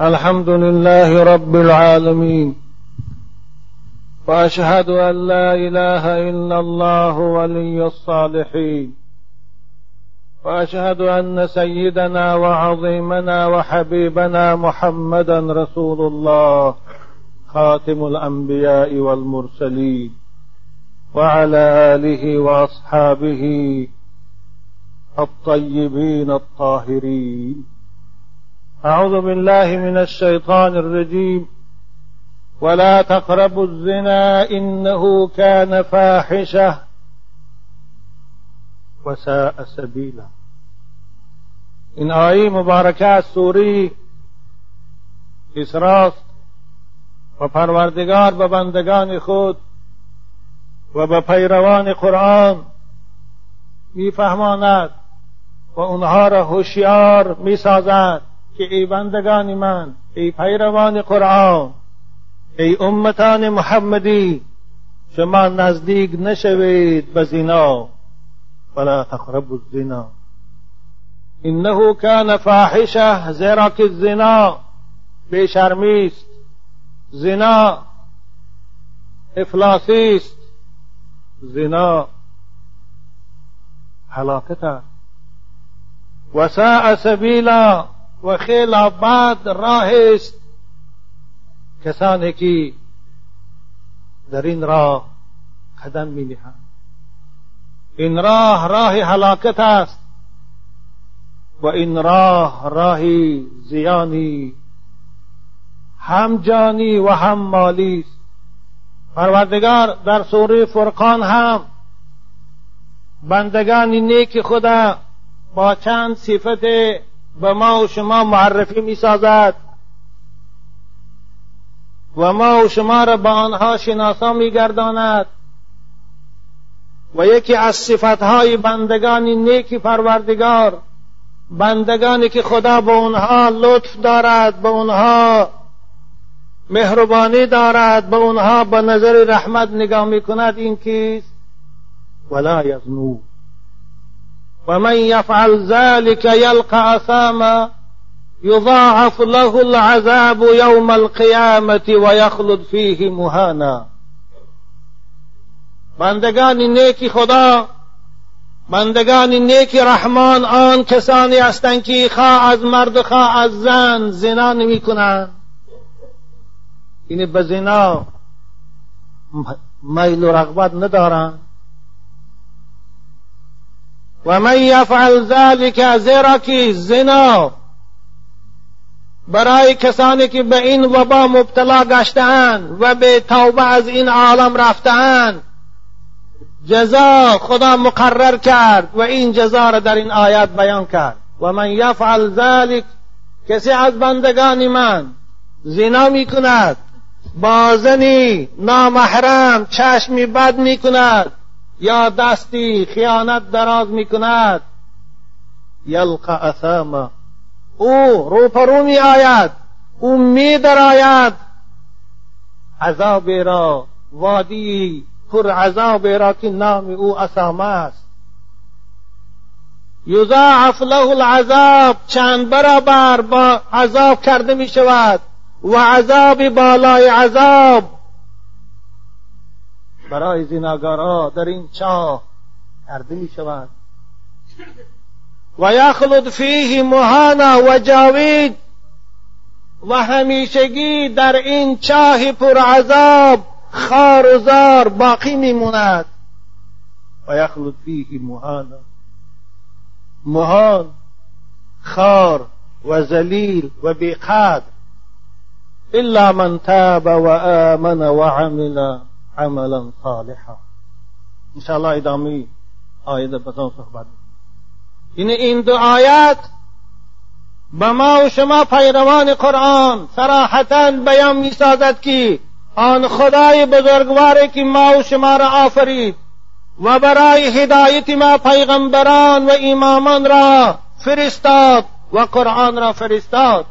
الحمد لله رب العالمين. وأشهد أن لا إله إلا الله ولي الصالحين. وأشهد أن سيدنا وعظيمنا وحبيبنا محمدا رسول الله خاتم الأنبياء والمرسلين وعلى آله وأصحابه الطيبين الطاهرين. أعوذ بالله من الشيطان الرجيم. ولا تقربوا الزنا إنه كان فاحشة. وساء سبیلا این آیه مبارکه از سوری اسراست و خود و به پیروان قرآن میفهماند و اونها را هوشیار میسازد که ای بندگان من ای پیروان قرآن ای امتان محمدی شما نزدیک نشوید به زنا ولا تقربوا الزنا. انه كان فاحشه زیرا که زنا بیشرمی است. زنا. افلاسی است. زنا. هلاکت است. وساء سبیلا. و خیلی بد راه است. کسانی که در این راه قدم می نهند این راه راه هلاکت است و این راه راه زیانی. هم جانی و هم مالی است. پروردگار در سوره فرقان هم بندگان نیک خدا با چند صفت به ما و شما معرفی می سازد و ما و شما را به آنها شناسا می گرداند و یکی از صفتهای بندگان نیک پروردگار بندگانی که خدا به اونها لطف دارد به اونها مهربانی دارد به اونها به نظر رحمت نگاه می‌کند این کیست؟ ولا یزنو و من یفعل ذلك یلقى أثاما یضاعف له العذاب یوم القیامة و یخلد فیه مهانا. بندگان نیکی خدا بندگان نیک رحمان آن کسانی هستند که خواه از مرد خواه از زن زنا نمی کنند این به زنا میل و رغبت ندارند. و من یفعل ذلك زیرا که زنا برای کسانی که به این وبا مبتلا گشتهاند و به توبه از این عالم رفتهاند جزا خدا مقرر کرد و این جزا را در این آیات بیان کرد. و من یفعل ذلك کسی از بندگان من زنا می کند با زنی نامحرم چشمی بد می کند یا دستی خیانت دراز می کند یلقى اثاما. او روپرو می آید او می درآید عذاب را وادی پر عذاب را که نام او اسامه است. یضاعف له العذاب. چند برابر با عذاب کرده می شود و عذاب بالای عذاب. برای زناگارا در این چاه کرده می شود. و یخلد فیه مهانا و جاوید و همیشگی در این چاه پر عذاب خار و زار باقی میموند و یخلد فیه مهانا مهان خار و زلیل و بیقدر الا من تاب و آمن و عمل. عملا صالحا. انشاءالله ادامه آیه بزن صحبت این این دو آیات به ما و شما پیروان قرآن صراحتا بیان می سازد که آن خدای بزرگواری که ما و شما را آفرید و برای هدایت ما پیغمبران و امامان را فرستاد و قرآن را فرستاد.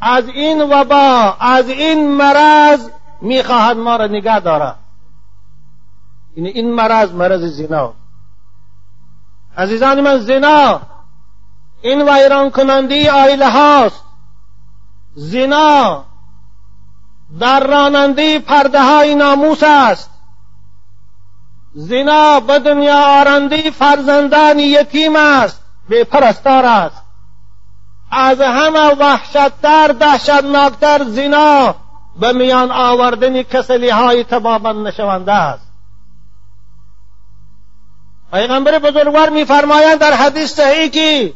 از این وبا از این مرض می‌خواهد ما را نگه دارد. این این مرض مرض زنا. عزیزان من زنا این ویران کننده آیله هاست. زنا در راننده پرده های ناموس است. زنا به دنیا آرنده فرزندان یتیم است. پرستار است. از همه وحشتتر دهشتناکتر زنا به میان آوردن کسلی های تبابند نشونده است. پیغمبر بزرگوار میفرمایند در حدیث صحیح که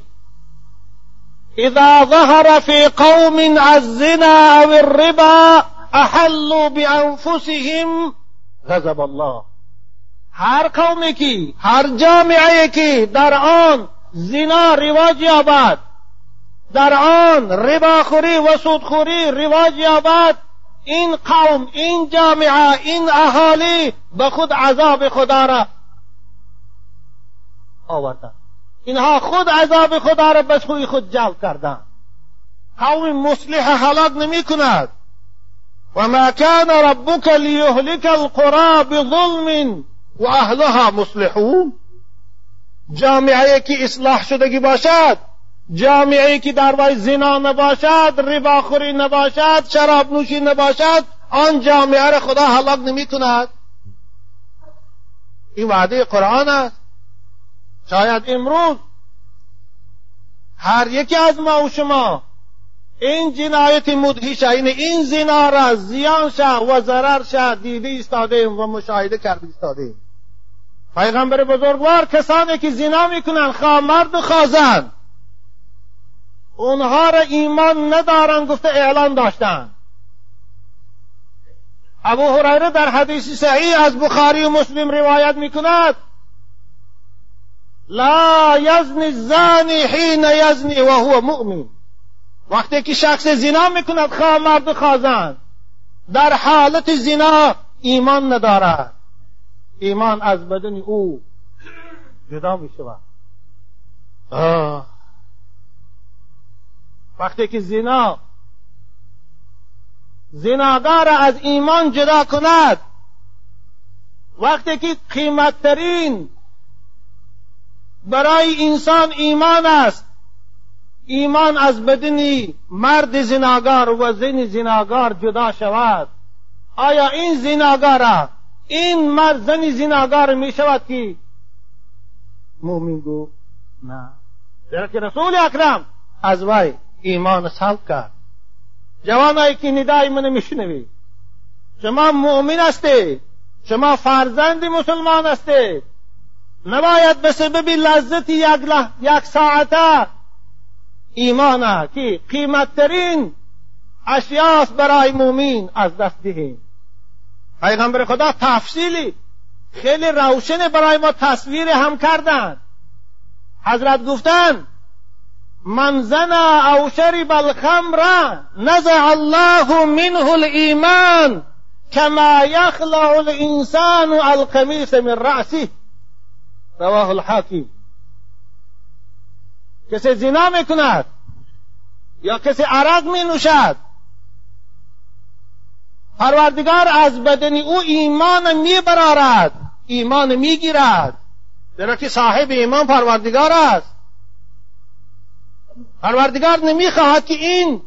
اذا ظهر في قوم الزنا او الربا احلوا بانفسهم غضب الله. هر قومی که هر جامعه که در آن زنا رواج یابد در آن رباخوری و سودخوری رواج یابد این قوم این جامعه این اهالی به خود عذاب خدا را آوردن. اینها خود عذاب خدا را به سوی خود جلب کردن قوم مصلح هلاک نمی کند و ما کان ربک لیهلک القرى بظلم و اهلها مصلحون. جامعه که اصلاح شدگی باشد جامعه که در وی زنا نباشد رباخوری نباشد شراب نوشی نباشد آن جامعه را خدا هلاک نمی کند این وعده قرآن است. شاید امروز هر یکی از ما و شما این جنایت مدهیش این این زنا را زیان شه و ضرر شه دیده ایستاده و مشاهده کرده ایستاده پیغمبر بزرگوار کسانی که زنا می‌کنن خواه مرد و خواه زن اونها را ایمان ندارن گفته اعلان داشتن. ابو هریره در حدیث صحیح از بخاری و مسلم روایت می‌کند. لا یزنی الزانی حین یزنی و هو مؤمن. وقتی که شخص زنا می‌کند خواه مرد خواه در حالت زنا ایمان ندارد. ایمان از بدن او جدا می شود وقتی که زنا زناگار از ایمان جدا کند وقتی که قیمتترین برای انسان ایمان است. ایمان از بدنی مرد زناگار و زن زناگار جدا شود. آیا این زناگار این مرد زن زناگار می شود که مومن گو؟ نه. در که رسول اکرم از وی ایمان سلب کرد. جوانایی که ندای من میشنوی شما مؤمن هستی. شما فرزند مسلمان هستی. نباید به سبب لذت یک, یک ساعته ایمان که قیمتترین اشیاست برای مومین از دست دهیم. پیغمبر خدا تفصیلی خیلی روشن برای ما تصویر هم کردن. حضرت گفتن من زنا او شرب الخمر نزع الله منه الايمان كما يخلع الانسان القميص من رأسه. رواه الحاکم. کسی زنا می‌کند یا کسی عرق می نوشد پروردگار از بدن او ایمان می برارد ایمان می گیرد زیرا که صاحب ایمان پروردگار است. پروردگار نمی‌خواهد که این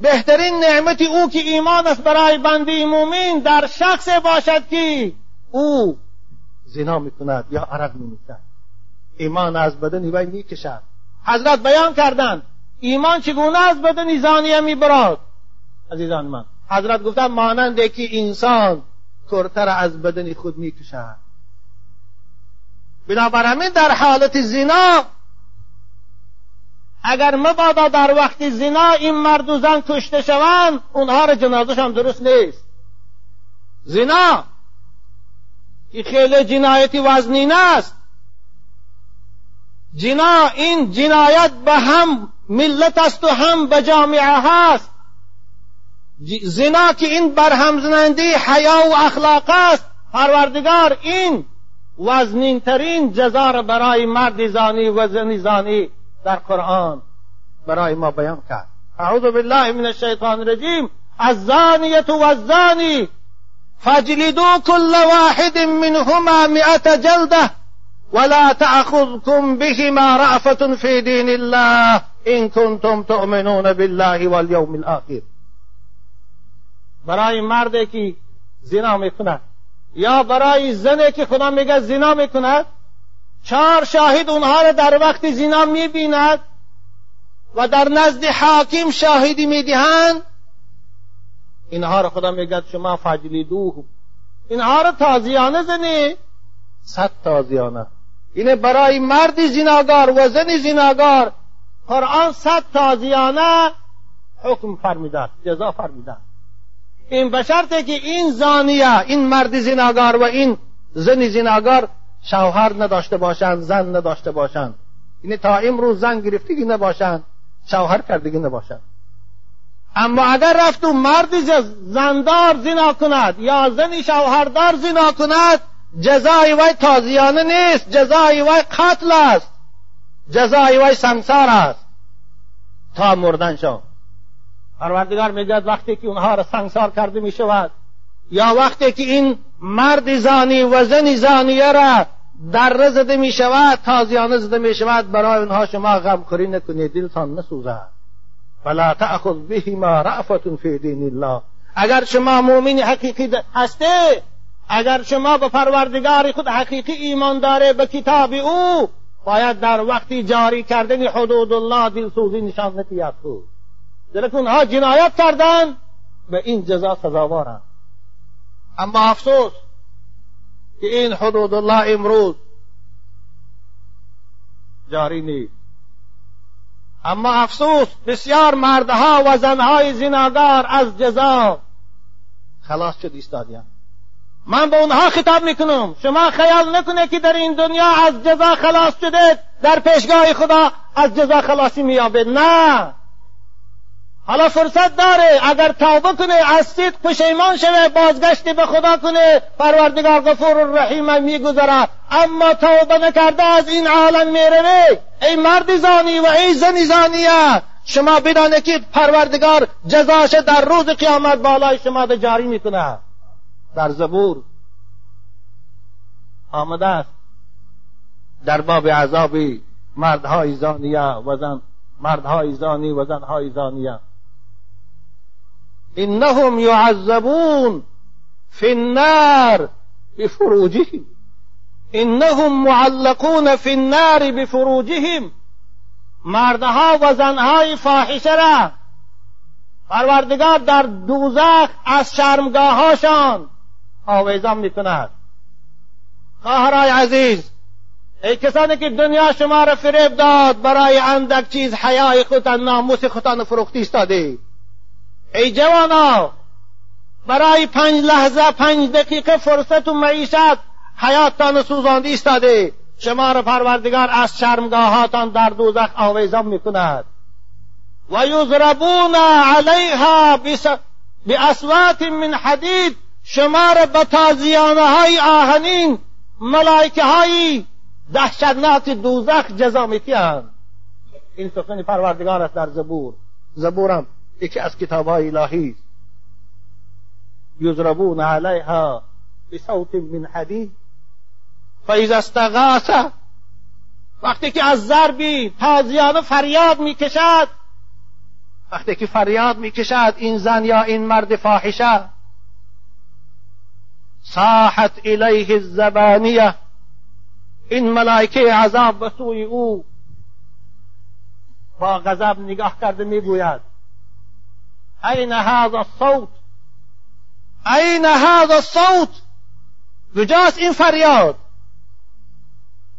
بهترین نعمت او که ایمان است برای بنده مومن در شخص باشد که او زنا می‌کند یا عرق می‌کند ایمان از بدن وی می‌کشد. حضرت بیان کردند. ایمان چگونه از بدن زانیه میبراد عزیزان من حضرت گفتن مانند که انسان کرتر از بدن خود می‌کشد. بنابر همین در حالت زنا اگر مبادا در وقت زنا این مرد و زن کشته شوند اونها را جنازش هم درست نیست. زنا این خیلی جنایتی وزنین است جنا این جنایت به هم ملت است و هم به جامعه هست. زنا که این برهم زننده حیا و اخلاق است. پروردگار این وزنین ترین جزا را برای مرد زانی و زن زانی در قرآن برای ما بیان کرد. اعوذ بالله من الشیطان الرجیم. الزانیة والزانی. فاجلدوا كل واحد منهما مئة جلدة ولا تأخذكم بهما رأفة في دين الله این کنتم تؤمنون بالله والیوم الآخر. برای مردی که زنا میکند یا برای زنی که خدا میگه زنا میکند چهار شاهد اونها را در وقت زنا میبیند و در نزد حاکم شاهدی میدهند. اینها را خدا میگه شما فجلیدوه اینها را تازیانه زنی. صد تازیانه. اینه برای مرد زناگار و زن زناگار قرآن صد تازیانه حکم فرمیده جزا فرمیده این به که این زانیه این مرد زناگار و این زن زناگار شوهر نداشته باشند زن نداشته باشند. این تا امروز زن گرفتگی نباشند شوهر کردگی نباشند. اما اگر رفت و مرد زندار زنا کند یا زنی شوهردار زنا کند جزای وی تازیانه نیست جزای وی قتل است جزای وی سنگسار است. تا مردن شو. پروردگار میگد وقتی که اونها را سنگسار کرده می شود یا وقتی که این مرد زانی و زن زانیه را در زده می شود تازیانه زده می شود برای اونها شما غمخوری نکنید دلتان نسوزد. فلا تأخذ بهما رأفت فی دین الله. اگر شما مؤمن حقیقی هسته اگر شما به پروردگار خود حقیقی ایمان داره به کتاب أو باید در وقتی جاری کردن حدود الله دلسوزی نشان نتیت خود درک اونها جنایت کردن به این جزا سزاوارند اما افسوس که این حدود الله امروز جاری نیست. اما افسوس بسیار مردها و زنهای زناگار از جزا. خلاص شد ایستادیان من به اونها خطاب می‌کنم. شما خیال نکنه که در این دنیا از جزا خلاص شده در پیشگاه خدا از جزا خلاصی میابه نه! حالا فرصت داره. اگر توبه کنه از صدق پشیمان شوه بازگشتی به خدا کنه. پروردگار غفور الرحیم میگذره اما توبه نکرده از این عالم می‌روه. ای مرد زانی و ای زنی زانیه شما بدانه که پروردگار جزاش در روز قیامت بالای شما ده جاری می‌کنه. در زبور آمده است. در باب عذابی مردهای زانیه و زن مردهای زانی و زنهای زانیه. إنهم يعذبون في النار بفروجهم. إنهم معلقون في النار بفروجهم. مردها و فاحشه را. پروردگار در دوزخ از شرمگاهاشان آویزان میکند. خواهرای عزیز ای کسانی که دنیا شما را فریب داد برای اندک چیز حیای خودتان ناموس خودتان فروختی استاده ای جوانا برای پنج لحظه پنج دقیقه فرصت و معیشت حیاتتان سوزانده ایستاده. شما را پروردگار از شرمگاهاتان در دوزخ آویزان می‌کند. و یضربون علیها باسوات من حدید. شما را به تازیانه های آهنین ملائکه های دهشتناک دوزخ جزا میتیند این سخن پروردگار است در زبور. زبورم. یکی از کتاب های الهی. یضربون علیها بصوت من حدید. فاذا استغاث وقتی که از ضربی تازیانه فریاد می‌کشد وقتی که فریاد می‌کشد این زن یا این مرد فاحشه صاحت الیه الزبانیه. این ملائکه عذاب به سوی او با غضب نگاه کرده می‌گوید. این هذا الصوت؟ این هذا الصوت؟ کجاست این فریاد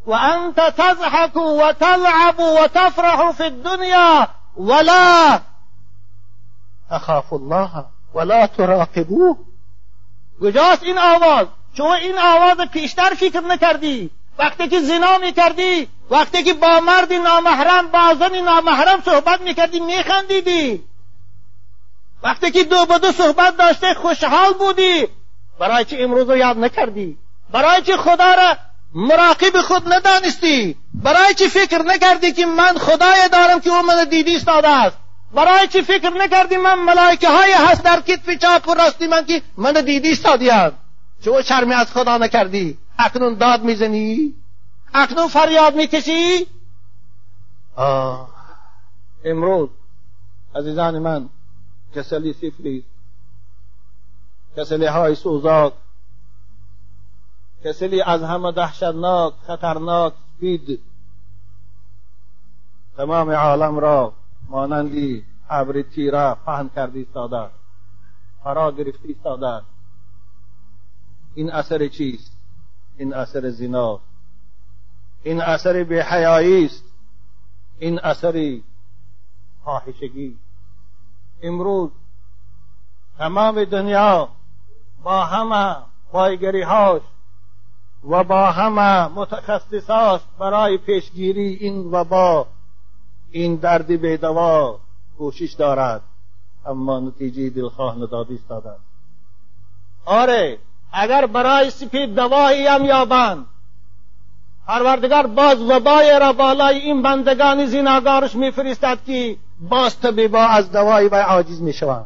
و انت تضحك و تلعب و تفرح في الدنيا ولا تخاف الله ولا تراقبوه. کجاست این آواز. شما این آواز پیشتر فکر نکردی. وقتی که زنا میکردی وقتی که با مرد نامحرم با زن نامحرم صحبت میکردی میخندیدی. وقتی که دو به دو صحبت داشته خوشحال بودی. برای چه امروز رو یاد نکردی؟ برای چه خدا را مراقب خود ندانستی؟ برای چه فکر نکردی که من خدای دارم که او من دیدی استاده است؟ برای چه فکر نکردی من ملائکه های هست در کتف چاپ و راستی من که من دیدی استادیان چه شرمی از خدا نکردی؟ اکنون داد می‌زنی؟ اکنون فریاد می‌کشی؟ آه. امروز عزیزان من کسلی سیفلیس کسلی های سوزاک کسلی از همه دهشتناک خطرناک سپید تمام عالم را مانندی ابر تیره پهن کردی ایستاده فرا گرفتی ایستاده این اثر چیست؟ این اثر زنا. این اثر بیحیایی است. این اثر فاحشگی. امروز تمام دنیا با همه پایگری هاش و با همه متخصصاش برای پیشگیری این وبا. این درد بیدوا کوشش دارد. اما نتیجه دلخواه ندادی دادد آره اگر برای سپید دوایی هم یابند. پروردگار باز وبای را بالای این بندگان زیناگارش میفرستد که باز طبیبا از دوایی و عاجز می‌شوند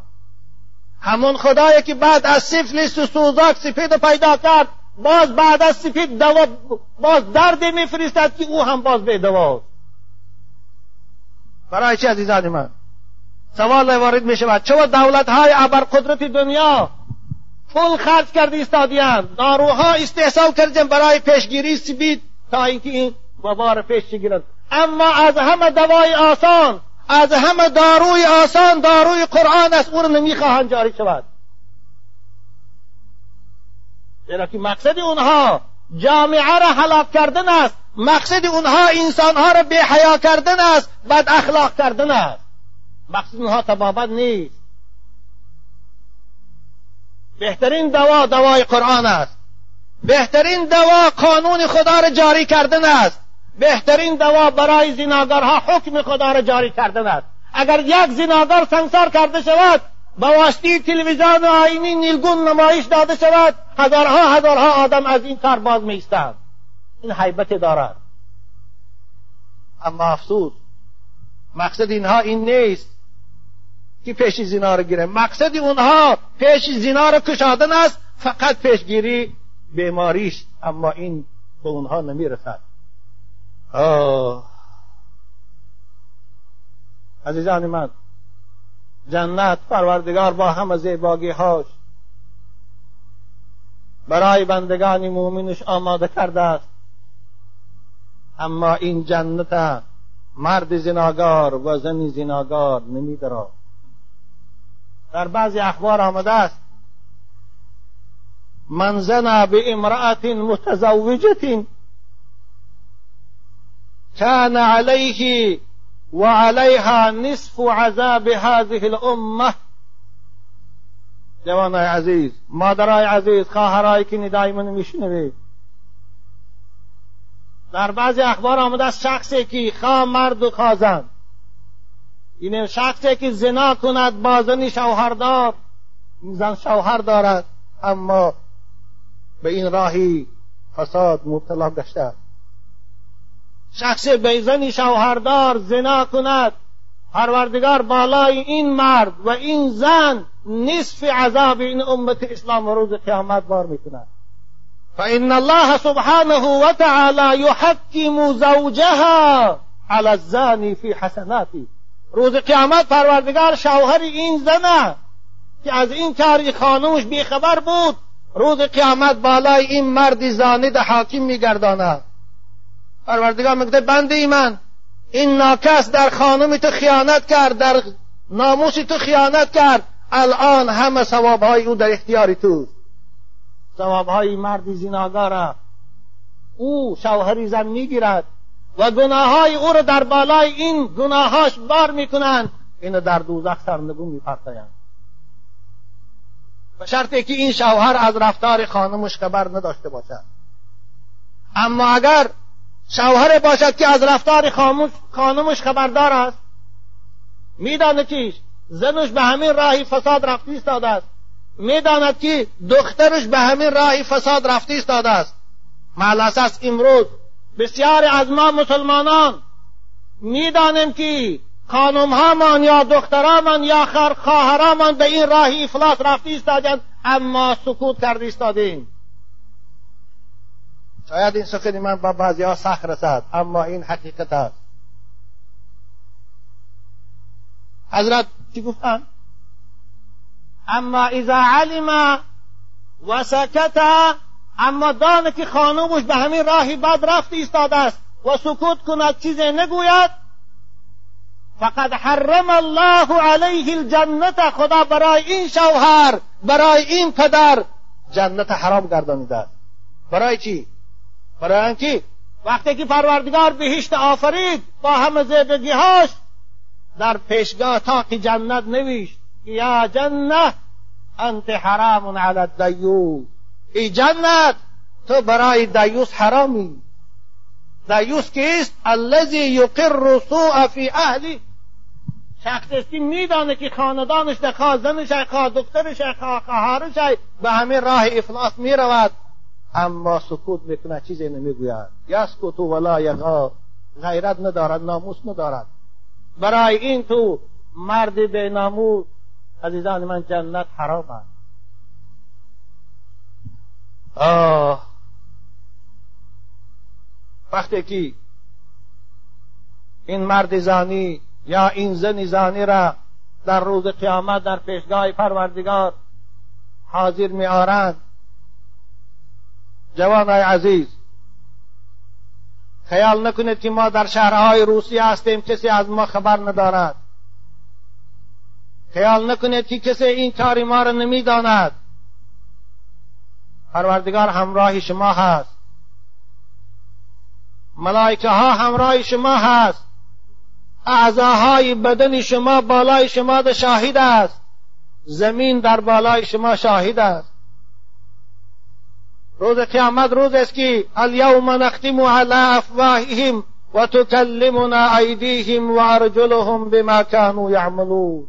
همون خدایی که بعد از سفلیس و سوزاک سپید پیدا کرد باز بعد از سپید دوا باز درد میفرستد که او هم باز به دوا برای چه عزیزان من؟ سوال وارد می شود. چه دولت های ابرقدرت دنیا پول خرج کرده ایستادیان داروها استحصال کردن برای پیشگیری سپید تا اینکه این وبا را پیش گیرند اما از همه دوای آسان از همه داروی آسان داروی قرآن است او را نمی‌خواهند جاری شود. زیرا که مقصد اونها جامعه را هلاک کردن است. مقصد اونها انسانها را حیا کردن است بد اخلاق کردن است. مقصد اونها تبابت نیست. بهترین دوا دوای قرآن است. بهترین دوا قانون خدا را جاری کردن است. بهترین دوا برای زناگرها حکم خدا را جاری کردن است. اگر یک زناگر سنگسار کرده شود با واسطه تلویزیون آینی نیلگون نمایش داده شود هزارها هزارها آدم از این کار باز میستند این حیبت دارد. اما افسوس مقصد اینها این نیست که پیش زنا را گیره. مقصد اونها پیش زنا را کشادن است فقط پیشگیری بیماریش اما این به اونها نمی‌رسد. عزیزان من جنت پروردگار با همه زیباگی هاش برای بندگان مؤمنش آماده کرده است. اما این جنت مرد زناگار و زن زناگار نمیدرا در بعضی اخبار آمده است من زنا بامرأة متزوجة كان عليه وعليها نصف عذاب هذه الامه جوانای عزیز مادرای عزیز خواهرایی که ندای منو در بعضی اخبار آمده است شخصی که خواه مرد و خواه زن این شخصی که زنا کند با زنی شوهردار. این زن شوهر دارد اما به این راهی فساد مبتلا گشته شخص به زنی شوهردار زنا کند. پروردگار بالای این مرد و این زن نصف عذاب این امت اسلام و روز قیامت بار می‌کند. فإن الله سبحانه وتعالى يحكم زوجها على الزاني في حسناته. روز قیامت پروردگار شوهر این زنه که از این کاری خانوش بیخبر بود روز قیامت بالای این مرد زانه ده حاکم میگرداند. پروردگار میگه بنده من این ناکس در خانم تو خیانت کرد در ناموس تو خیانت کرد. الان همه ثوابهای او در اختیار تو ثوابهای مرد زیناگار او شوهری زن می‌گیرد و گناههای او را در بالای این گناهاش بار می‌کنند. اینو در دوزخ سرنگون میپرتایند به شرطی که این شوهر از رفتار خانمش خبر نداشته باشد. اما اگر شوهر باشد که از رفتار خانمش خبردار است. می‌داند که زنش به همین راهی فساد رفتی ایستاده است. می‌داند که دخترش به همین راهی فساد رفتی ایستاده است. است امروز بسیار از ما مسلمانان می‌دانیم که خانم یا دخترهامان یا خواهرهامان به این راهی افلاس رفتی ایستادند اما سکوت کرده ایستادیم. شاید این سخن من با بعضی ها سخت رسد اما این حقیقت است. حضرت چی گفتن؟ اما اذا علم و سکت اما دانه که خانومش به همین راهی بد رفت ایستاده است و سکوت کند چیزی نگوید فقد حرم الله علیه الجنت خدا برای این شوهر برای این پدر جنت حرام گردانیده است. برای چی؟ برای اینکه وقتی که پروردگار بهشت آفرید با همه زیبگیهاش در پیشگاه تاق جنت نویشت. یا جنت انت حرام علی الدیوس. ای جنت تو برای دیوس حرامی. دیوس کیست؟ الذی یقر سوء فی اهلی. شخص که میدانه که خاندانش در زنش خواه دخترش خواه خواهرش به همین راه افلاس می‌رود. اما سکوت می‌کنه چیزی نمی‌گوید. یسکت ولا یغا. غیرت ندارد ناموس ندارد. برای این تو مرد به ناموس عزیزان من جنت حرام است. وقتی که این مرد زانی یا این زن زانی را در روز قیامت در پیشگاه پروردگار حاضر می آرند جوانای عزیز خیال نکنید که ما در شهرهای روسیه هستیم کسی از ما خبر ندارد. خیال نکنید که کسی این کاری ما را نمی‌داند. پروردگار همراه شما هست. ملائکه ها همراه شما هست. اعضاهای بدن شما بالای شما ده شاهد است. زمین در بالای شما شاهد است. روز قیامت روز است که الیوم نختم علی افواههم و تکلمنا ایدیهم و ارجلهم بما كانوا یعملون.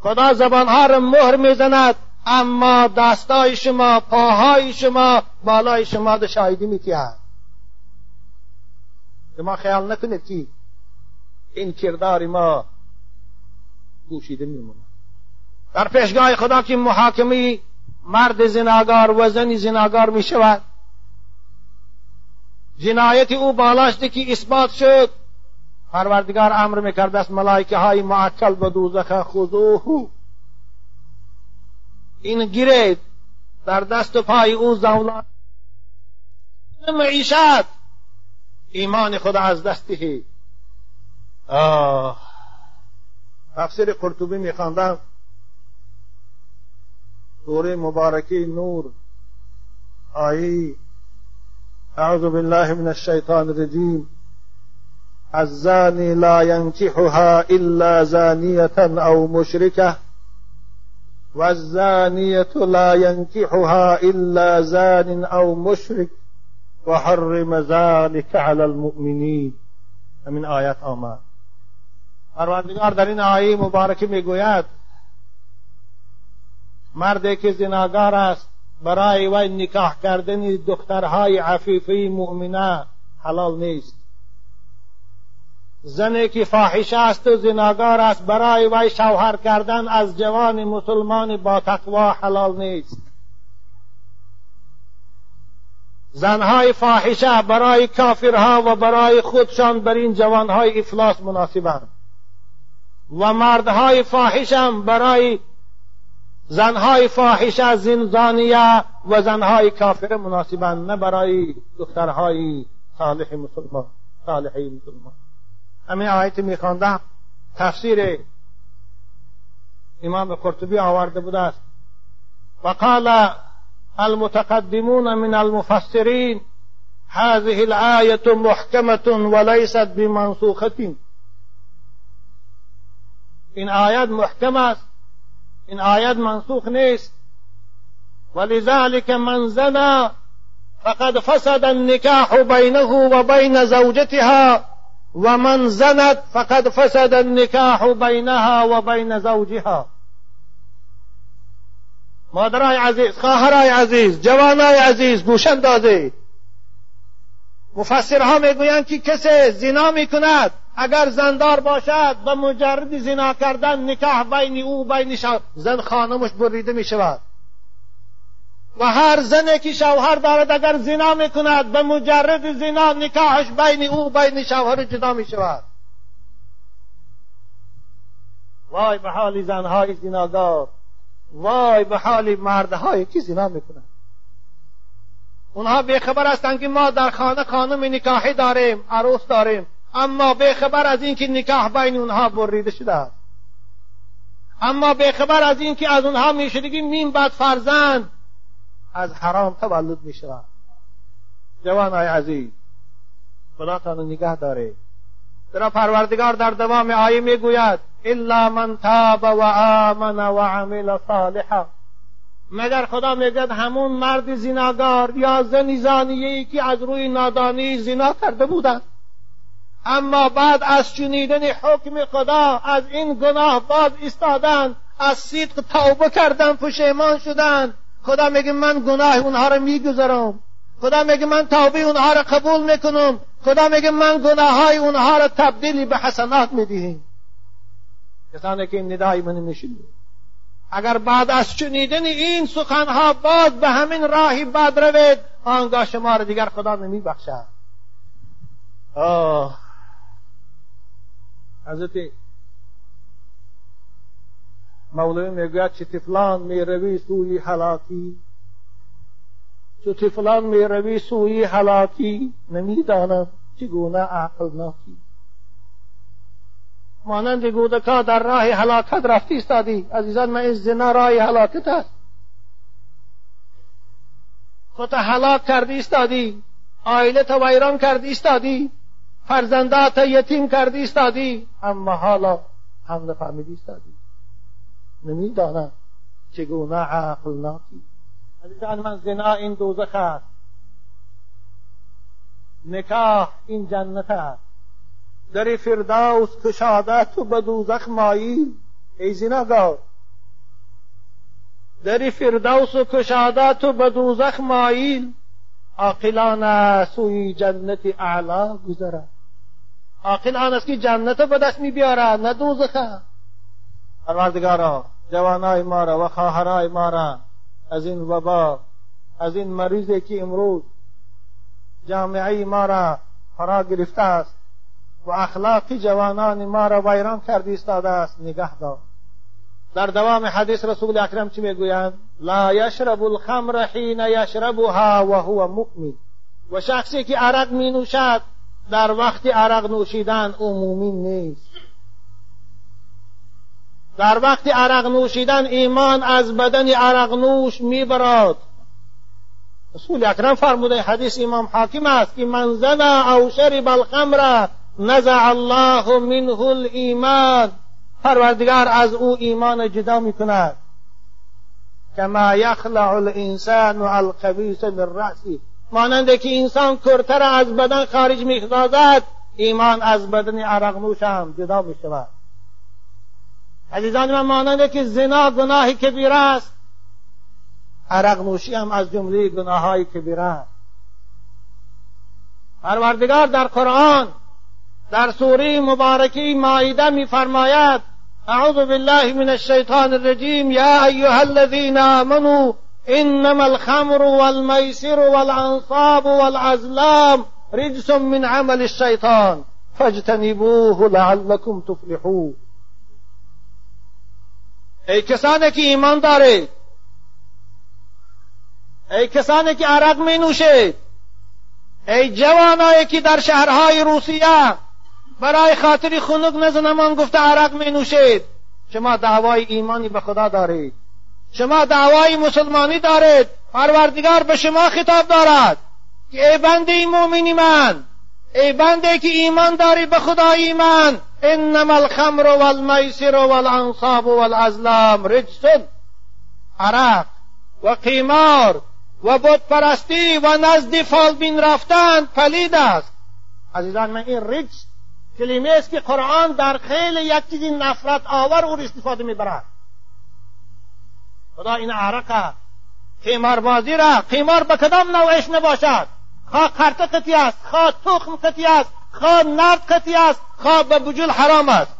خدا زبانها را مهر میزند اما دستای شما پاهای شما بالای شما ده شاهدی میتیهد شما خیال نکنید که این کردار ما گوشیده میمونه. در پیشگاه خدا که محاکمه مرد زناگار و زن زناگار می شود جنایت او بالاشته که اثبات شد. پروردگار امر می‌کرده است ملائکه های معکل به دوزخ خذوه این گیرید در دست و پای او زولان. معیشت. ایمان خدا از دسته آه. تفسیر قرطبی میخواندم سورة مبارکه نور آیه اعوذ بالله من الشیطان الرجیم الزاني لا ينكحها إلا زانية أو مشركة والزانية لا ينكحها إلا زان أو مشرك وحرم ذلك على المؤمنين من آیات آمد. پروردگار در این آیه مبارکه میگوید مردی که زناگار است برای وی نکاح کردن دخترهای عفیفه مؤمنه حلال نیست. زنی که فاحشه است و زناگار است برای وی شوهر کردن از جوان مسلمان با تقوا حلال نیست. زنهای فاحشه برای کافرها و برای خودشان بر این جوانهای افلاس مناسبند. و مردهای فاحشم برای زنهای فاحشه زنزانیه و زنهای کافر مناسبند نه برای دخترهای صالح مسلمان صالحی مسلمان. همین آیت میخواندم تفسیر امام قرطبی آورده بوده است. و قال المتقدمون من المفسرين هذه الآية محكمة وليست بمنسوخة. این آیت محکم است. این آیت منسوخ نیست ولذلك من زنا فقد فسد النكاح بينه وبين زوجتها ومن زنت فقد فسد النكاح بينها وبين زوجها. مادرای عزیز خواهرای عزیز جوانای عزیز گوش اندازید مفسرها میگویند که کسی زنا میکند. اگر زندار باشد و مجرد زنا کردن نکاح بین او بین زن خانمش بریده می شود. و هر زنی که شوهر دارد اگر زنا می‌کند به مجرد زنا نکاحش بین او بین شوهر جدا می شود. وای به حال زنهای زناگار وای به حال مردهایی که زنا می‌کنن اونها بیخبر هستند که ما در خانه خانم نکاحی داریم عروس داریم. اما بیخبر از اینکه نکاح بین اونها بریده شده است. اما بیخبر از اینکه از اونها میشدگی مین بعد فرزند از حرام تولد می‌شود جوان های عزیز خدا تانو نگه داره. در پروردگار در دوام آیه می‌گوید الا من تاب و آمن و عمل صالحا. مگر خدا میگد همون مرد زناگار یا زنی زانیه که از روی نادانی زنا کرده بودند اما بعد از شنیدن حکم خدا از این گناه باز ایستادند از صدق توبه کردن پشیمان شدند خدا میگه من گناه اونها رو میگذرم. خدا میگه من توبه اونها رو قبول می‌کنم. خدا میگه من گناه های اونها رو تبدیلی به حسنات می‌دهیم. کسانی که این ندای من میشنید اگر بعد از شنیدن این سخنها باز به همین راهی بعد روید آنگاه شما را دیگر خدا نمی بخشد آه. حضرت مولوی می‌گوید چه تفلان می روی سوی حلاکی چه تفلان می روی سوی حلاکی نمی‌دانم چگونه عقل ناکی. مانند گودکا در راه هلاکت رفتی استادی. عزیزان من این زنا راه هلاکت است. خود هلاک کردی استادی. آیله تا ویران کردی استادی. فرزندات یتیم کردی استادی. اما حالا هم نفهمیدی استادی. نمی‌دانم چگونه عقل ناکی. عزیزان من زنا این دوزخ است. نکاح این جنت است. در فردوس کشاده تو به دوزخ مایل ای زناگار. در فردوس کشاده تو به دوزخ مایل عاقلان سوی جنت اعلا گذره عاقل آن است که جنت به دست می بیاره نه دوزخه پروردگارا جوانای ما را و خواهرای ما را از این وبا از این مریضی که امروز جامعه ما را فرا گرفته است و اخلاق جوانان ما را ویران کرده ایستاده است نگه دار. در دوام حدیث رسول اکرم چی می‌گویند؟ لا یشرب الخمر حین یشربها و هو مؤمن. و شخصی که عرق می نوشد در وقت عرق نوشیدن عمومی نیست. در وقت عرق نوشیدن ایمان از بدن عرق نوش می‌برد رسول اکرم فرموده حدیث امام حاکم است که من زنا او شرب الخمر نزع الله منه الایمان. پروردگار از او ایمان جدا می کند کما یخلع الانسان القبیس من رأسی مانند که انسان کرتر از بدن خارج می ایمان از بدن عرق هم جدا می شود عزیزان من مانند که زنا گناه کبیر است عرق نوشی هم از جمله گناه های کبیر است. پروردگار در قرآن در سوره مبارکه مائده میفرماید اعوذ بالله من الشیطان الرجیم یا ایها الذین آمنوا إنما الخمر والميسر والأنصاب والأزلام رجس من عمل الشیطان فاجتنبوه لعلكم تفلحون. ای کسانی که ایمان دارید ای کسانی که عرق می نوشید ای جوانایی که در شهرهای روسیه برای خاطر خنک نزنمان گفته عرق می نوشید شما دعوای ایمانی به خدا دارید. شما دعوای مسلمانی دارید. پروردگار به شما خطاب دارد. که ای بنده مؤمنی من ای بنده که ایمان داری به خدا ایمان انما الخمر والمیسر والانصاب والازلام رجس. عرق و قیمار و بود پرستی و نزد فالبین رفتن پلید است. عزیزان من این رجس کلمه است که قرآن در خیلی یک چیزی نفرت آور او استفاده می‌برد. خدا این عرق قیمار بازی را قیمار به کدام نوعش نباشد؟ خواه قرطه قطی است خواه تخم قطی است خواه نرد قطی است خواه به بجول حرام است.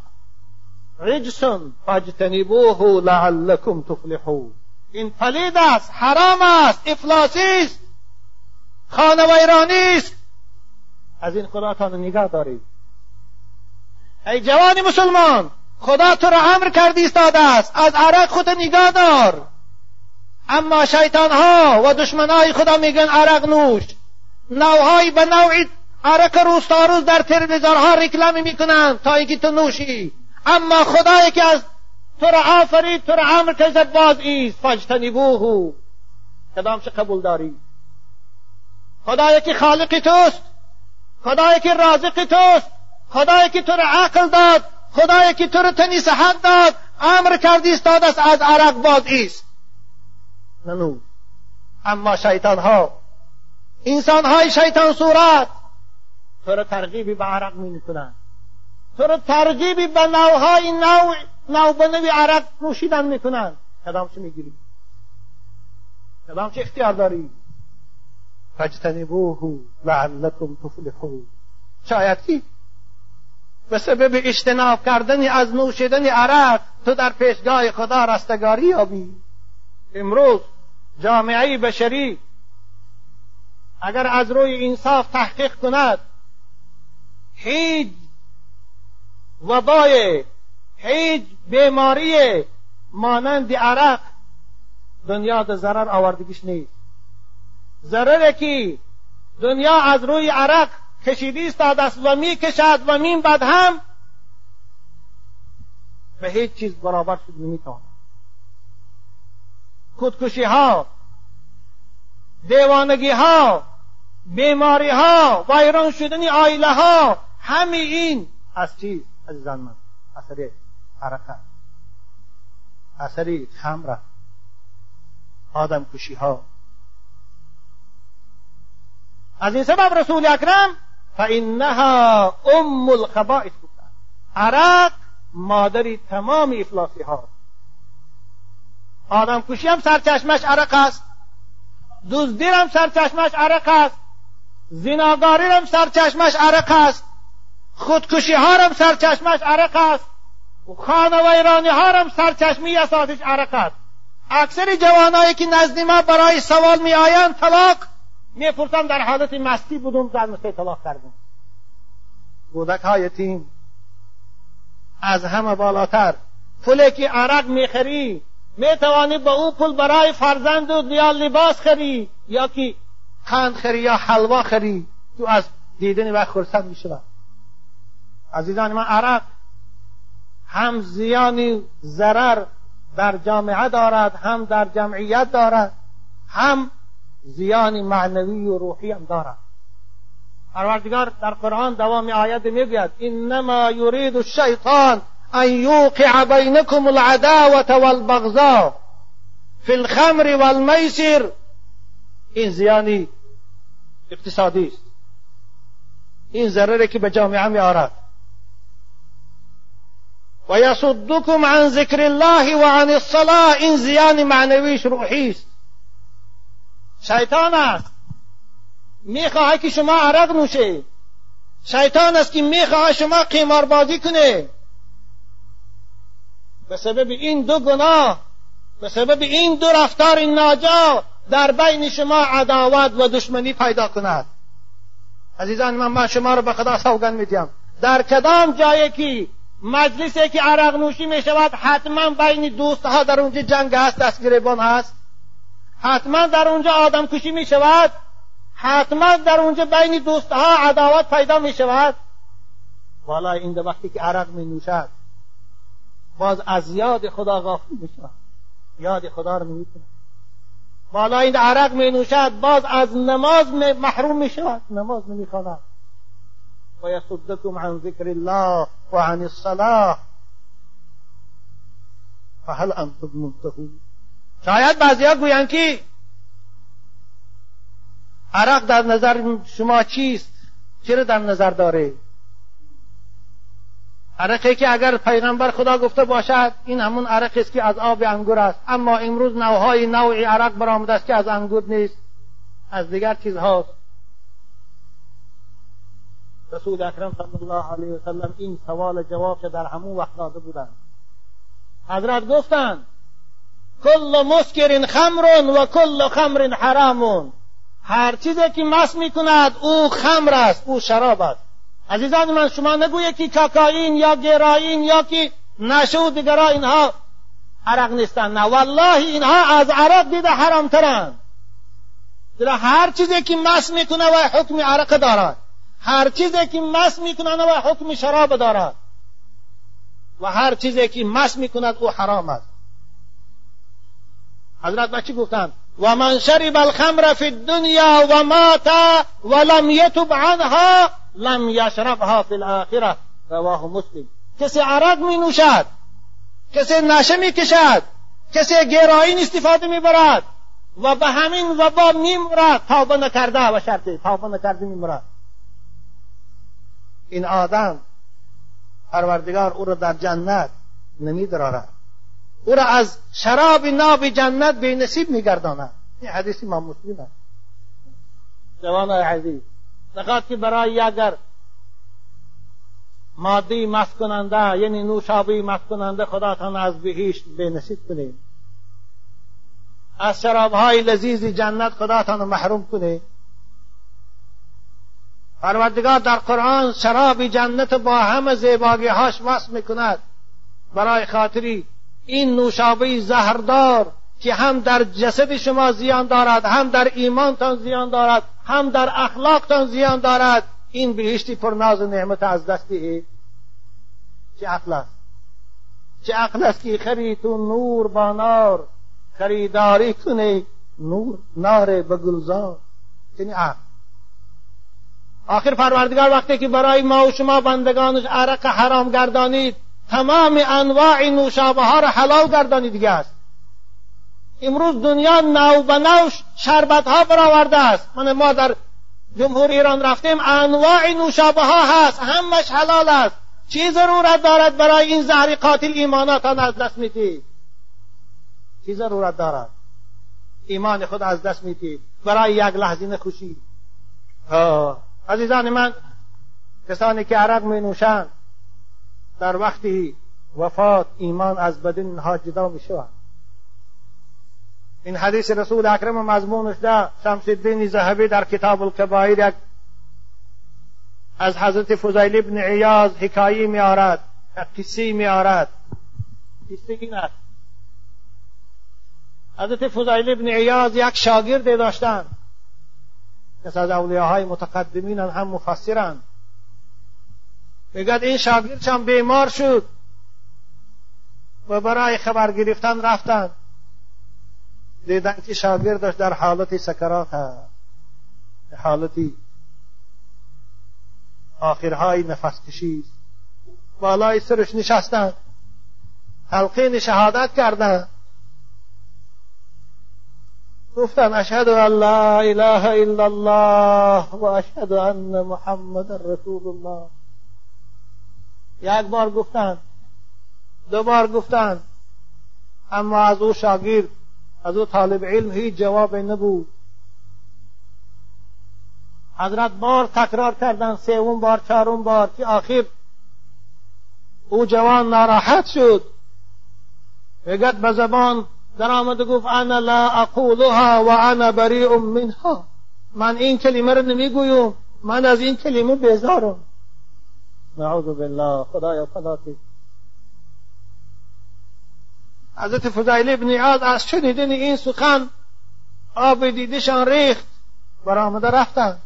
رجسون فاجتنبوه لعلكم تفلحون. این پلید است حرام است افلاسی است خانه ویرانی است. از این خداتان نگاه دارید. ای جوان مسلمان خدا تو را امر کردی ایستاده است از عرق خود نگاه دار. اما شیطان ها و دشمن های خدا میگن عرق نوش. نوعهایی به نوعی عرق روز تا روز در تلویزیون ها رکلامی می‌کنن تا اینکه تو نوشی. اما خدایی که از تو را آفرید تو را امر کرد باز ایست. فاجتنبوه. کدام چه قبول داری؟ خدایی که خالق توست. خدایی که رازق توست. خدایی که تو را عقل داد. خدایی که تو را تنی صحت داد. امر کردی استاد است از عرق باز ایست. ننو. اما شیطان ها انسان های شیطان صورت. تو را ترغیبی به عرق می کنند تو را ترغیبی به نوهای نوع نو به نوی عرق نوشیدن می‌کنند کدام چه می‌گیری؟ کدام چه اختیار داری؟ فاجتنبوه لعلکم تفلحون. شاید کی؟ به سبب اجتناب کردن از نوشیدن عرق تو در پیشگاه خدا رستگاری یابی. امروز جامعه بشری اگر از روی انصاف تحقیق کند هیچ وبای هیچ بیماری مانند عرق دنیا در ضرر آوردگیش نیست. ضرره که دنیا از روی عرق کشیدی استاد است و می کشد و می بعد هم به هیچ چیز برابر شد نمی‌تواند. خودکشی ها دیوانگی ها بیماری ها ویران شدن آیله ها همه این از چیز عزیزان من؟ اثر حرکت اثر خمر آدم کشی ها از این سبب رسول اکرم فانها ام الخبائث. گفتن عرق مادری تمام افلاسی ها. آدم کشی هم سرچشمش عرق است. دزدی هم سرچشمش عرق است. زناگاری هم سرچشمش عرق است. خودکشی ها هم سرچشمش عرق است. خانه و ایرانی ها هم سرچشمی اساسش عرق است. اکثر جوانایی که نزد ما برای سوال می آیند طلاق می‌پرسم در حالت مستی بودم در مسته طلاق کردم کودک های تیم از همه بالاتر. پولی که عرق می‌خری می‌توانی به او پول برای فرزند و یا لباس خری یا که قند خری یا حلوا خری تو از دیدن و خرسند می‌شود. عزیزان من عرق هم زیانی ضرر در جامعه دارد هم در جمعیت دارد هم زیان معنوی و روحی هم دارد. پروردگار در قرآن دوام آیت می‌گوید انما یرید الشیطان أن یوقع بینکم العداوة والبغضاء فی الخمر والمیسر این زیانی اقتصادی است این ضرره که به جامعه می آرد و یصدکم عن ذکر الله و عن الصلاة. این زیان معنویش روحی است شیطان است میخواه که شما عرق نوشه شیطان است که میخواه شما قیماربازی کنه به سبب این دو گناه به سبب این دو رفتار ناجا در بین شما عداوت و دشمنی پیدا کند. عزیزان من من شما رو به خدا سوگن میدیم. در کدام جایی که مجلسی که عرق نوشی می شود حتما بین دوست ها در اونجا جنگ هست دست گریبان هست؟ حتما در اونجا آدم کشی می شود حتما در اونجا بین دوست ها عداوت پیدا می شود والا این وقتی که عرق می نوشد باز از یاد خدا غافل می شود یاد خدا رو می کند بالا این عرق می نوشد باز از نماز محروم می شود نماز نمی خواند و یصدکم عن ذکر الله و عن الصلاة فهل انتم منتهون. شاید بعضیا گویند که عرق در نظر شما چیست؟ چرا در نظر داره عرقی که اگر پیغمبر خدا گفته باشد این همون عرق است که از آب انگور است. اما امروز نوهای نوعی عرق برآمده است که از انگور نیست. از دیگر چیزهاست رسول اکرم صلی الله علیه وسلم این سوال جواب که در همون وقت داده بودند. حضرت گفتند کل مسکر خمر و کل خمر حرام هر چیزی که مس می‌کند او خمر است او شراب است. عزیزان من شما نگویید که کاکائین یا گراین یا که نشه دیگرها اینها عرق نیستن. نه والله اینها از عرق دیده حرامترند در هر چیزی که مس می‌کنه و حکم عرق دارد هر چیزی که مس می‌کنه و حکم شراب دارد و هر چیزی که مس می‌کند او حرام است. حضرت بچی گفتند و من شرب الخمر فی الدنیا و مات ولم یتب عنها لم یشربها فی الاخره رواه مسلم. کسی عرق می نوشد کسی نشه می کشد کسی گراین استفاده می برد و به همین وبا می مرد توبه نکرده و شرطی توبه نکرده می مرد این آدم پروردگار او را در جنت نمی درارد او را از شراب ناب جنت به نصیب میگرداند. این حدیث امام مسلم است. جوان عزیز که برای اگر مادی مست کننده یعنی نوشابی مست کننده خداتان از بهشت به نصیب کنید از شرابهای لذیذ جنت خداتان محروم کنید پروردگار در قرآن شراب جنت با همه زیباگی هاش وصف می‌کند. برای خاطری این نوشابه زهردار که هم در جسد شما زیان دارد هم در ایمانتان زیان دارد هم در اخلاقتان زیان دارد. این بهشتی پر ناز و نعمت از دستی. چه عقل است؟ چه عقل است که خریتون نور با نار؟ خریداری کنه نور نار به گلزار. یعنی عقل. آخر پروردگار وقتی که برای ما و شما بندگانش عرق حرام گردانید تمام انواع نوشابه ها را حلال گردانید دیگه است. امروز دنیا نو به نو شربت ها برآورده است. من ما در جمهور ایران رفتیم انواع نوشابه ها هست همش حلال است. چی ضرورت دارد برای این زهر قاتل ایماناتان از دست می‌دید چی ضرورت دارد. ایمان خود از دست می‌دید برای یک لحظه خوشی. عزیزان من کسانی که عرق می نوشند در وقتی وفات ایمان از بدن اینها جدا می شود این حدیث رسول اکرم مضمونش ده شمس الدین زهبی در کتاب الکبایر از حضرت فضیل ابن عیاض حکایی می آرد قصی می آرد این است. حضرت فضیل ابن عیاض یک شاگرد داشتند کس از اولیاهای متقدمین هم مفسرند میگد این شاگردشان بیمار شد. و برای خبر گرفتن رفتند دیدن که شاگردش در حالت سکرات هست حالتی آخرهای نفس کشی بالای سرش نشستند حلقه شهادت کردند گفتن اشهد ان لا اله الا الله و اشهد ان محمد رسول الله. یک بار گفتن دو بار گفتن اما از او شاگرد از او طالب علم هیچ جواب نبود. حضرت بار تکرار کردن سوم بار چهارم بار که آخر او جوان ناراحت شد. بگد به زبان در آمده گفت انا لا اقولها و انا بریء منها. من این کلمه رو نمی‌گویم من از این کلمه بیزارم نعوذ بالله خدایا فلاتی حضرت فضایل ابن عاد از شنیدن این سخن آب دیدشان ریخت؟ برآمده رفتن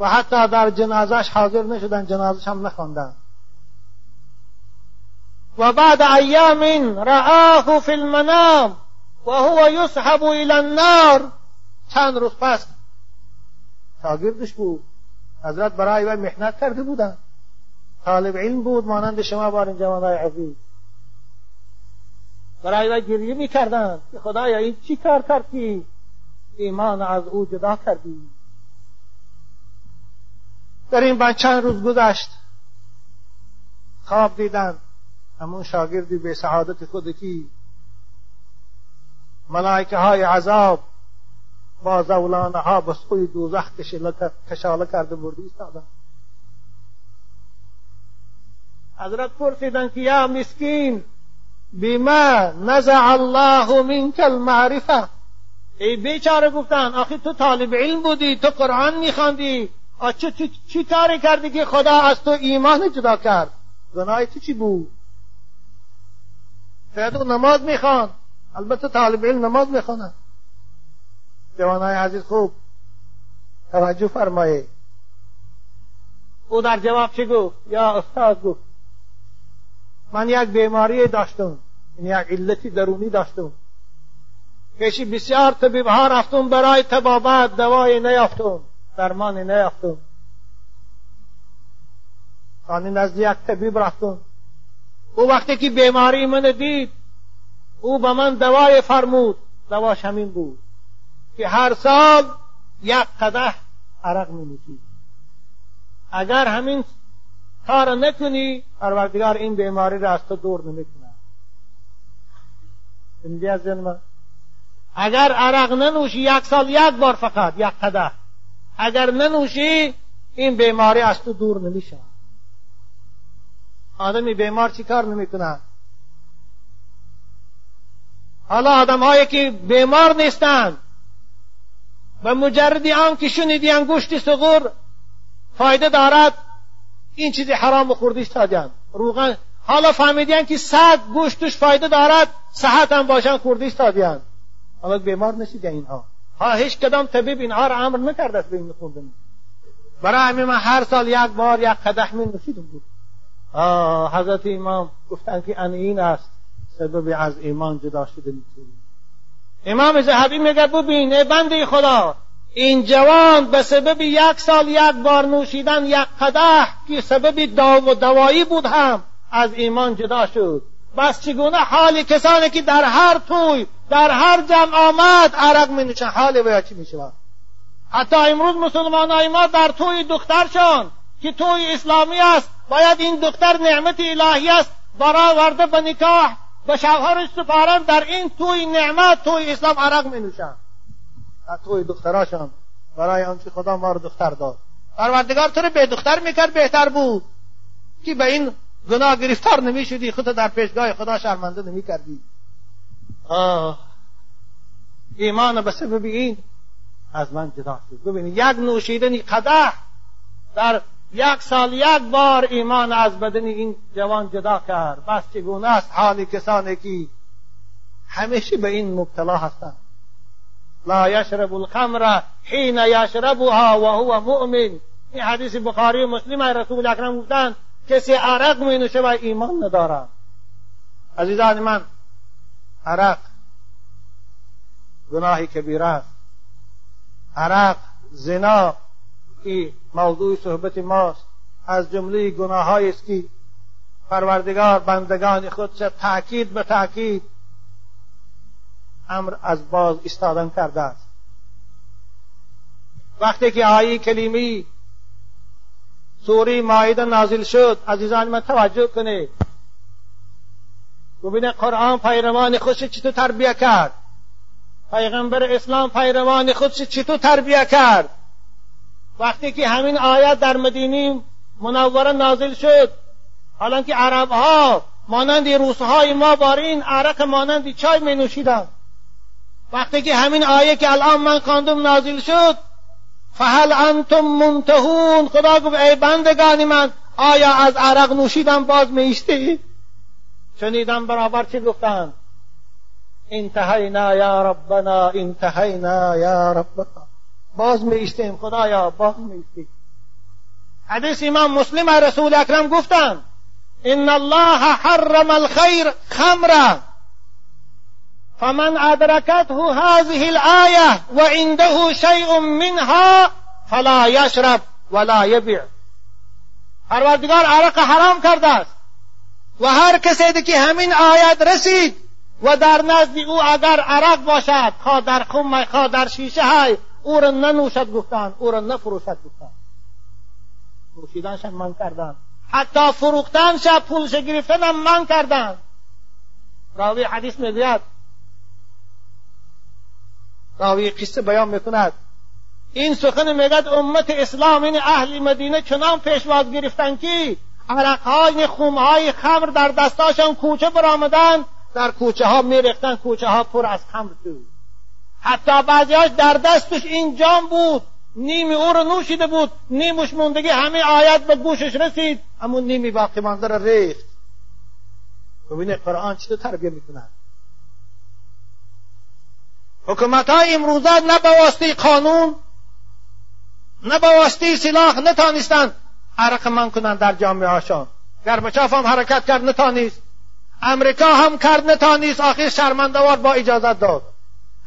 و حتی در جنازش حاضر نشدن جنازش هم نخواندن و بعد ایام رآه فی المنام و هو یسحب الى النار. چند روز پس شاگردش بود. حضرت برای وی محنت کرده بودن طالب علم بود مانند شما بار جوانای عزیز. برای وی گریه می‌کردند که خدایا این چی کار کردی؟ ایمان از او جدا کردی. در این بعد چند روز گذشت. خواب دیدن. همون شاگردی به سعادت خودکی ملائکه های عذاب با زولانه ها به سوی دوزخ کشاله کرده بردی ایستادن. حضرت پرسیدن که یا مسکین بما نزع الله منك المعرفه ای بیچاره گفتن آخه تو طالب علم بودی تو قرآن میخواندی. چه چی کاری کردی که خدا از تو ایمان جدا کرد؟ گناه تو چی بود؟ شاید او نماز می‌خوان. البته طالب علم نماز می‌خوانن. جوانای عزیز خوب. توجه فرمایید. او در جواب چی گفت؟ یا استاد گفت؟ من یک بیماری داشتم. این یک علتی درونی داشتم. پیشی بسیار طبیب ها رفتم برای تبابت دوای نیافتم. درمان نیافتم. خانه نزد یک طبیب رفتم. او وقتی که بیماری من دید او به من دوای فرمود. دواش همین بود که هر سال یک قده عرق می نوشید اگر همین کار نکنی پروردگار این بیماری را از تو دور نمی‌کنه. از من اگر عرق ننوشی یک سال یک بار فقط یک قده اگر ننوشی این بیماری از تو دور نمیشه. آدمی بیمار چی کار نمی‌کنه؟ حالا آدم هایی که بیمار نیستند و مجردی آن که شنیدی انگشت سغور فایده دارد؟ این چیزی حرام خوردی استادیان روغن حالا فهمیدین که سگ گوشتش فایده دارد صحت هم باشن خوردی استادیان حالا بیمار نشید اینها؟ ها هیچ کدام طبیب اینها را امر نکرده است به این خوردن برای همین من هر سال یک بار یک قدح می نوشیدم. بود حضرت امام گفتن که ان این است سبب از ایمان جدا شده امام زهبی میگه ببین بنده خدا این جوان به سبب یک سال یک بار نوشیدن یک قده که سبب داو و دوایی بود هم از ایمان جدا شد. بس چگونه حال کسانی که در هر توی در هر جمع آمد عرق می نوشن حال ویا چی می شود. حتی امروز مسلمان ما در توی دخترشان که توی اسلامی است باید این دختر نعمت الهی است برآورده به نکاح به شوهرش سپارن در این توی نعمت توی اسلام عرق می نوشن. توی دختراشان برای آنچه خدا ما رو دختر داد. پروردگار تو رو به دختر می‌کرد بهتر بود. که به این گناه گرفتار نمی‌شدی؟ خودت در پیشگاه خدا شرمنده نمی‌کردی. ایمان به سبب این از من جدا شد. ببینید یک نوشیدنی قده در یک سال یک بار ایمان از بدن این جوان جدا کرد. بس چگونه است؟ حال کسانی که همیشه به این مبتلا هستند. لا یشرب الخمر حین یشربها و هو مؤمن. این حدیث بخاری و مسلم رسول اکرم گفتن کسی عرق می نوشه و ایمان ندارد. عزیزان من عرق گناهی کبیر است. عرق زنا که موضوع صحبت ماست. از جمله گناه است که پروردگار بندگان خودش تاکید به تاکید امر از باز استادن کرده است. وقتی که آیه کلیمی سوری مایده نازل شد عزیزان من توجه کنید. ببینه قرآن پیروان خودش چطور تربیه کرد؟ پیغمبر اسلام پیروان خودش چطور تربیه کرد؟ وقتی که همین آیت در مدینی منوره نازل شد حالا که عرب ها مانند روسهای ما بارین عرق مانند چای می نوشیدند. وقتی که همین آیه که الان من خواندم نازل شد فهل انتم منتهون. خدا گفت ای بندگانی من آیا از عرق نوشیدن باز میشتی؟ شنیدم برابر چی گفتن انتهینا یا ربنا انتهینا یا ربنا. باز میشتیم خدایا باز میشتیم. حدیث امام مسلم رسول اکرم گفتن ان الله حرم الخير خمرا. فمن أدركته هذه الآية وعنده شيء منها فلا يشرب ولا يبيع. پروردگار عرق حرام کرده است. و هر کسی که همین آیت رسید و در نزد او اگر عرق باشد خواه در خم خواه در شیشه های او را ننوشد گفتند او را نفروشد گفتند نوشیدنش من کردن حتی فروختنش پولش گرفتن من کردن راوی حدیث می‌گوید راوی قصه بیان می‌کند. این سخن میگد امت اسلام این اهل مدینه چنان پیشواز گرفتن که عرقهای خمهای خمر در دستاشان کوچه برآمدن در کوچه ها میریختن کوچه ها پر از خمر بود. حتی بعضیاش در دستش این جام بود. نیمی او رو نوشیده بود. نیمش موندگی همه آیت به گوشش رسید. همون نیمی باقی مانده را ریخت. ببینه قرآن چطور تربیه می‌کنن حکومت های امروزه نه به واسطه قانون نه به واسطه سلاح نتانستند. حرق من کنند در جامعه هاشان. گربچاف هم حرکت کرد نتانیست امریکا هم کرد نتانیست آخر شرمندوار با اجازت داد.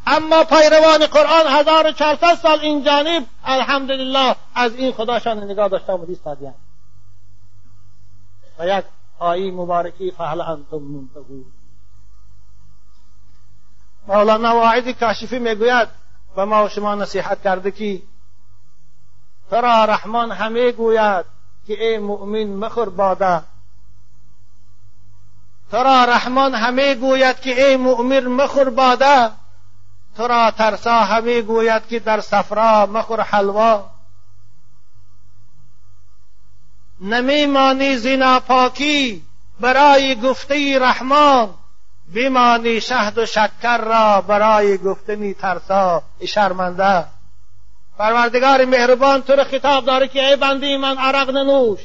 اما پیروان قرآن 1400 سال این جانب الحمدلله از این خداشان نگاه داشته و ایستادیان و یک آیی مبارکی فهل انتم منتهون. مولانا واعد کاشفی می‌گوید و ما شما نصیحت کرده که ترا رحمان همه گوید که ای مؤمن مخور باده. ترا رحمان همه گوید که ای مؤمن مخور باده. تو را ترسا همه گوید که در صفرا مخور حلوا. نمیمانی زنا پاکی برای گفته رحمان. بمانی شهد و شکر را برای گفتنی ترسا شرمنده. پروردگار مهربان تو را خطاب داره که ای بنده من عرق ننوش.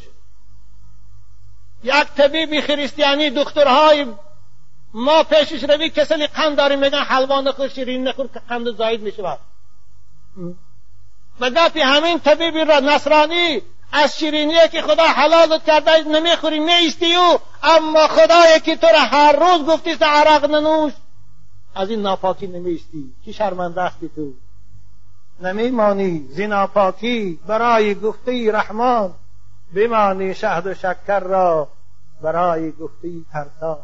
یک طبیب خریستیانی دکترهای ما پیشش روی کسلی قند داریم میگن حلوا نخور شیرین نخور که قند زاید می‌شود. و گفی همین طبیبی را نصرانی از شیرینیه که خدا حلالت کرده نمی‌خوری نیستی او. اما خدایی که تو را هر روز گفتیست عرق ننوش. از این ناپاکی نمیستی چی شرمنده اختی تو؟ نمیمانی. زی پاکی برای گفته رحمان. بمانی شهد و شکر را برای گفته ترسا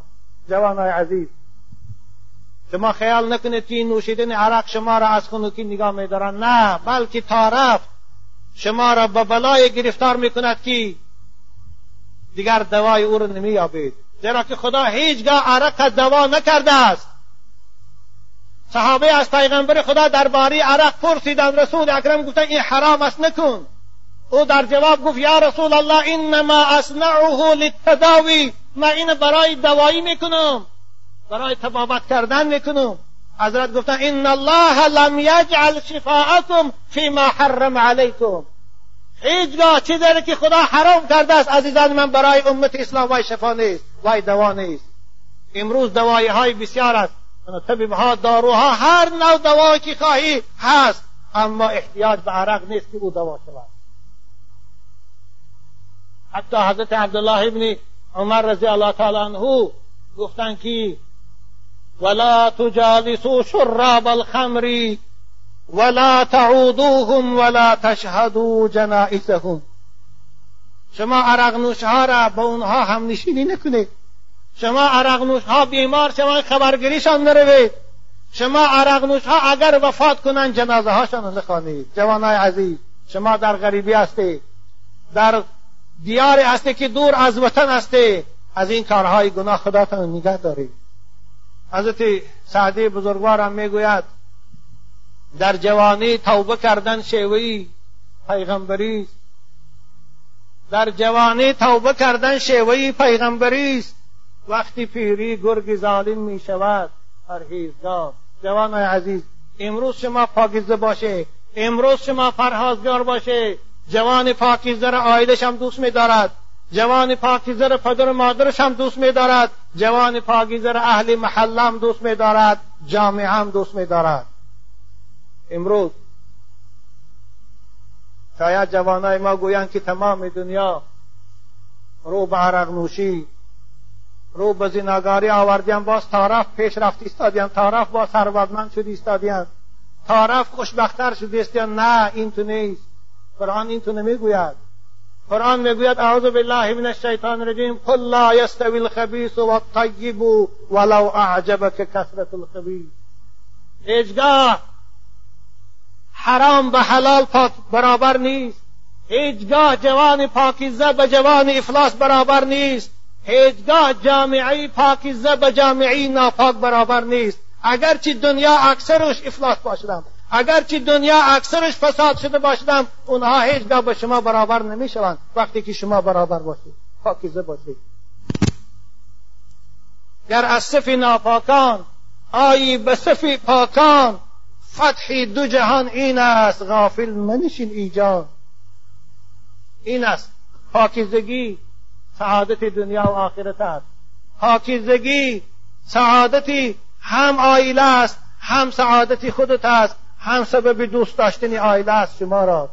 جوانای عزیز شما خیال نکنید که این نوشیدن عرق شما را از خنوکی نگاه میدارن. نه بلکه تارف شما را به بلای گرفتار می‌کند که دیگر دوای او را نمییابید. زیرا که خدا هیچگاه عرق دوا نکرده است. صحابه از پیغمبر خدا درباره عرق پرسیدند. رسول اکرم گفتن این حرام است نکن. او در جواب گفت یا رسول الله انما اصنعه للتداوی. من این برای دوایی می‌کنم. برای تبابت کردن می‌کنم. حضرت گفتن ان الله لم یجعل شفاعتم فيما حرم علیکم هیچگاه چیزی که خدا حرام کرده است عزیزان من برای امت اسلام وای شفا نیست وای دوا نیست. امروز دوایی های بسیار است. طبیب ها داروها هر نوع دوایی که خواهی هست اما احتیاج به عرق نیست که او دوا شود. حتی حضرت عبدالله ابن عمر رضی الله تعالی عنه گفتن که ولا تجالسوا شراب الخمر ولا تعودوهم ولا تشهدوا جنائزهم. شما عرق نوش ها را به اونها هم نشینی نکنید. شما عرق نوش ها بیمار شما خبرگیریشان نروید. شما عرق نوش ها اگر وفات کنن جنازه هاشان نخوانید جوانای عزیز شما در غریبی هستید. در دیاری هستی که دور از وطن هستی از این کارهای گناه خداتان نگه دارید حضرت سعدی بزرگوارم می‌گوید در جوانی توبه کردن شیوهی پیغمبری است. در جوانی توبه کردن شیوهی پیغمبری است. وقتی پیری گرگ ظالم می شود پرهیزگار. جوان عزیز امروز شما پاکیزه باشه امروز شما فرهازگار باشه. جوان پاکیزه را آیدش هم دوست می دارد جوان پاکیزه را پدر و مادرش هم دوست می دارد جوان پاکیزه را اهل محله هم دوست می دارد جامعه هم دوست می دارد امروز شاید جوانای ما گویند که تمام دنیا رو به عرق نوشی رو به زناگاری آوردیم باز تارف پیش رفت ایستادیم تارف با ثروتمند شد ایستادیم تارف خوشبختتر شد ایستادیم نه این تو نیست. قرآن این تو نمی‌گوید. قرآن می‌گوید اعوذ بالله من الشیطان الرجیم قل لا یستوی الخبیث والطیب ولو اعجبک کثرت الخبیث هیچگاه حرام به حلال برابر نیست هیچگاه جوان پاکیزه به جوان افلاس برابر نیست هیچگاه جامعه پاکیزه به جامعه ناپاک برابر نیست اگرچه دنیا اکثرش افلاس باشدم اگرچه دنیا اکثرش فساد شده باشدم اونها هیچگاه به شما برابر نمی‌شوند. وقتی که شما برابر باشید پاکیزه باشید. گر از صف ناپاکان آیی به صف پاکان فتح دو جهان این است غافل منشین ایجان این است پاکیزگی سعادت دنیا و آخرت است. پاکیزگی سعادتی هم آیله است هم سعادتی خودت است. هم سبب دوست داشتنی آیله است شما را.